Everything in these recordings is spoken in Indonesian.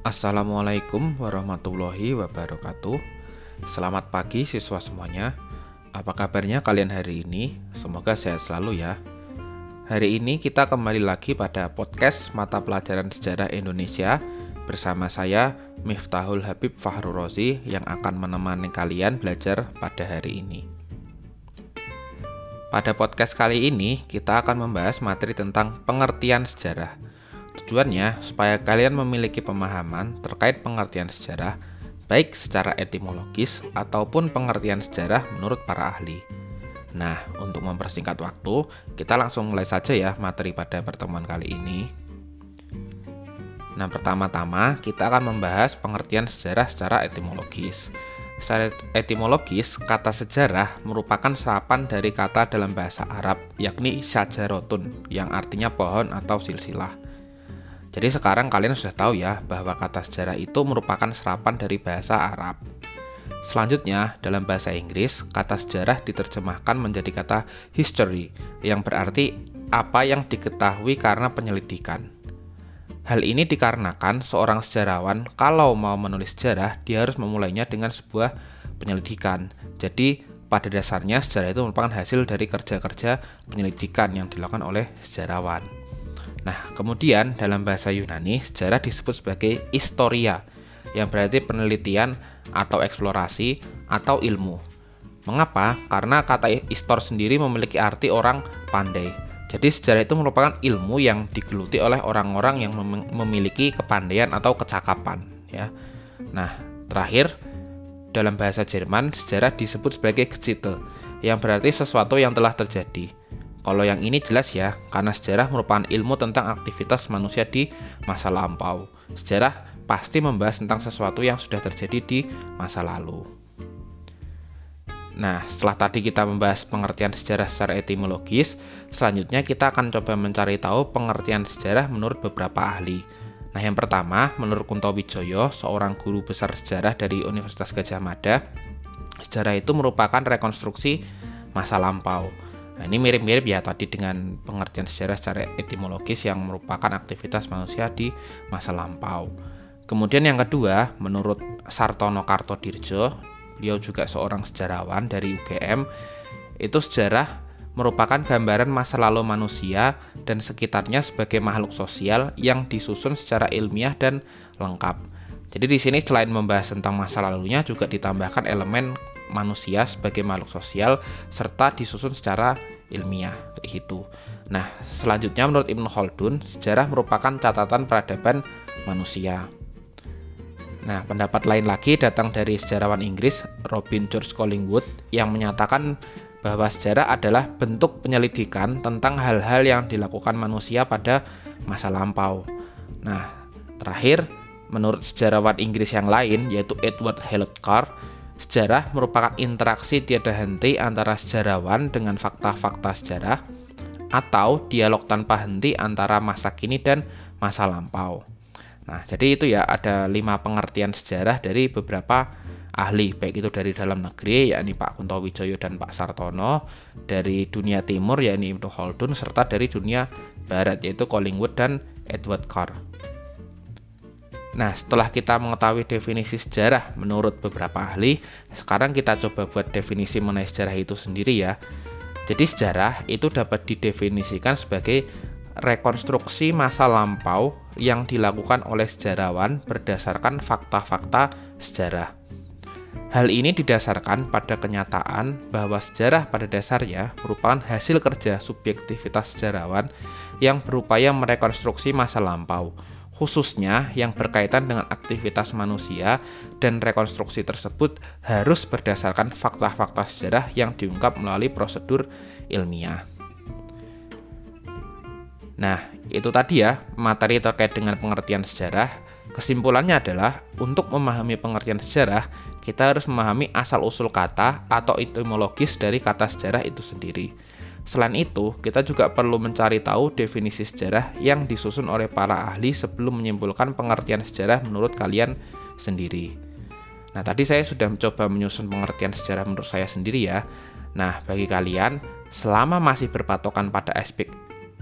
Assalamualaikum warahmatullahi wabarakatuh. Selamat pagi siswa semuanya. Apa kabarnya kalian hari ini? Semoga sehat selalu ya. Hari ini kita kembali lagi pada podcast mata pelajaran sejarah Indonesia bersama saya Miftahul Habib Fahru Rozi yang akan menemani kalian belajar pada hari ini. Pada podcast kali ini kita akan membahas materi tentang pengertian sejarah. Tujuannya supaya kalian memiliki pemahaman terkait pengertian sejarah, baik secara etimologis ataupun pengertian sejarah menurut para ahli. Nah, untuk mempersingkat waktu, kita langsung mulai saja ya materi pada pertemuan kali ini. Nah, pertama-tama kita akan membahas pengertian sejarah secara etimologis. Secara etimologis, kata sejarah merupakan serapan dari kata dalam bahasa Arab, yakni syajarotun, yang artinya pohon atau silsilah. Jadi sekarang kalian sudah tahu ya bahwa kata sejarah itu merupakan serapan dari bahasa Arab. Selanjutnya, dalam bahasa Inggris, kata sejarah diterjemahkan menjadi kata history, yang berarti apa yang diketahui karena penyelidikan. Hal ini dikarenakan seorang sejarawan kalau mau menulis sejarah, dia harus memulainya dengan sebuah penyelidikan. Jadi, pada dasarnya sejarah itu merupakan hasil dari kerja-kerja penyelidikan yang dilakukan oleh sejarawan. Nah, kemudian dalam bahasa Yunani, sejarah disebut sebagai historia, yang berarti penelitian atau eksplorasi atau ilmu. Mengapa? Karena kata istor sendiri memiliki arti orang pandai. Jadi sejarah itu merupakan ilmu yang digeluti oleh orang-orang yang mem memiliki kepandaian atau kecakapan, ya. Nah, terakhir dalam bahasa Jerman sejarah disebut sebagai Geschichte, yang berarti sesuatu yang telah terjadi. Kalau yang ini jelas ya, karena sejarah merupakan ilmu tentang aktivitas manusia di masa lampau. Sejarah pasti membahas tentang sesuatu yang sudah terjadi di masa lalu. Nah, setelah tadi kita membahas pengertian sejarah secara etimologis, selanjutnya kita akan coba mencari tahu pengertian sejarah menurut beberapa ahli. Nah, yang pertama, menurut Kunto Wijoyo, seorang guru besar sejarah dari Universitas Gajah Mada, sejarah itu merupakan rekonstruksi masa lampau. Nah, ini mirip-mirip ya tadi dengan pengertian sejarah secara etimologis yang merupakan aktivitas manusia di masa lampau. Kemudian yang kedua, menurut Sartono Kartodirjo, beliau juga seorang sejarawan dari UGM, itu sejarah merupakan gambaran masa lalu manusia dan sekitarnya sebagai makhluk sosial yang disusun secara ilmiah dan lengkap. Jadi di sini selain membahas tentang masa lalunya juga ditambahkan elemen manusia sebagai makhluk sosial serta disusun secara ilmiah gitu. Nah, selanjutnya menurut Ibnu Khaldun, sejarah merupakan catatan peradaban manusia. Nah, pendapat lain lagi datang dari sejarawan Inggris Robin George Collingwood yang menyatakan bahwa sejarah adalah bentuk penyelidikan tentang hal-hal yang dilakukan manusia pada masa lampau. Nah, terakhir, menurut sejarawan Inggris yang lain yaitu Edward Hellcar, Sejarah merupakan interaksi tiada henti antara sejarawan dengan fakta-fakta sejarah atau dialog tanpa henti antara masa kini dan masa lampau. Nah, jadi itu ya ada lima pengertian sejarah dari beberapa ahli, baik itu dari dalam negeri yakni Pak Kunto Wijoyo dan Pak Sartono, dari dunia timur yakni Ibnu Khaldun serta dari dunia barat yaitu Collingwood dan Edward Carr. Nah, setelah kita mengetahui definisi sejarah menurut beberapa ahli, sekarang kita coba buat definisi mengenai sejarah itu sendiri ya. Jadi sejarah itu dapat didefinisikan sebagai rekonstruksi masa lampau yang dilakukan oleh sejarawan berdasarkan fakta-fakta sejarah. Hal ini didasarkan pada kenyataan bahwa sejarah pada dasarnya merupakan hasil kerja subjektivitas sejarawan yang berupaya merekonstruksi masa lampau khususnya yang berkaitan dengan aktivitas manusia dan rekonstruksi tersebut harus berdasarkan fakta-fakta sejarah yang diungkap melalui prosedur ilmiah. Nah, itu tadi ya materi terkait dengan pengertian sejarah. Kesimpulannya adalah untuk memahami pengertian sejarah, kita harus memahami asal-usul kata atau etimologis dari kata sejarah itu sendiri. Selain itu, kita juga perlu mencari tahu definisi sejarah yang disusun oleh para ahli sebelum menyimpulkan pengertian sejarah menurut kalian sendiri. Nah, tadi saya sudah mencoba menyusun pengertian sejarah menurut saya sendiri ya. Nah, bagi kalian, selama masih berpatokan pada aspek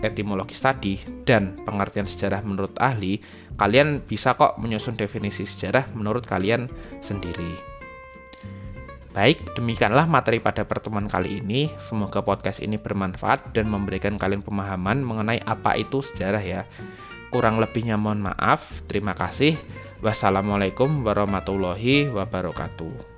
etimologis tadi dan pengertian sejarah menurut ahli, kalian bisa kok menyusun definisi sejarah menurut kalian sendiri. Baik, demikianlah materi pada pertemuan kali ini. Semoga podcast ini bermanfaat dan memberikan kalian pemahaman mengenai apa itu sejarah ya. Kurang lebihnya mohon maaf. Terima kasih. Wassalamualaikum warahmatullahi wabarakatuh.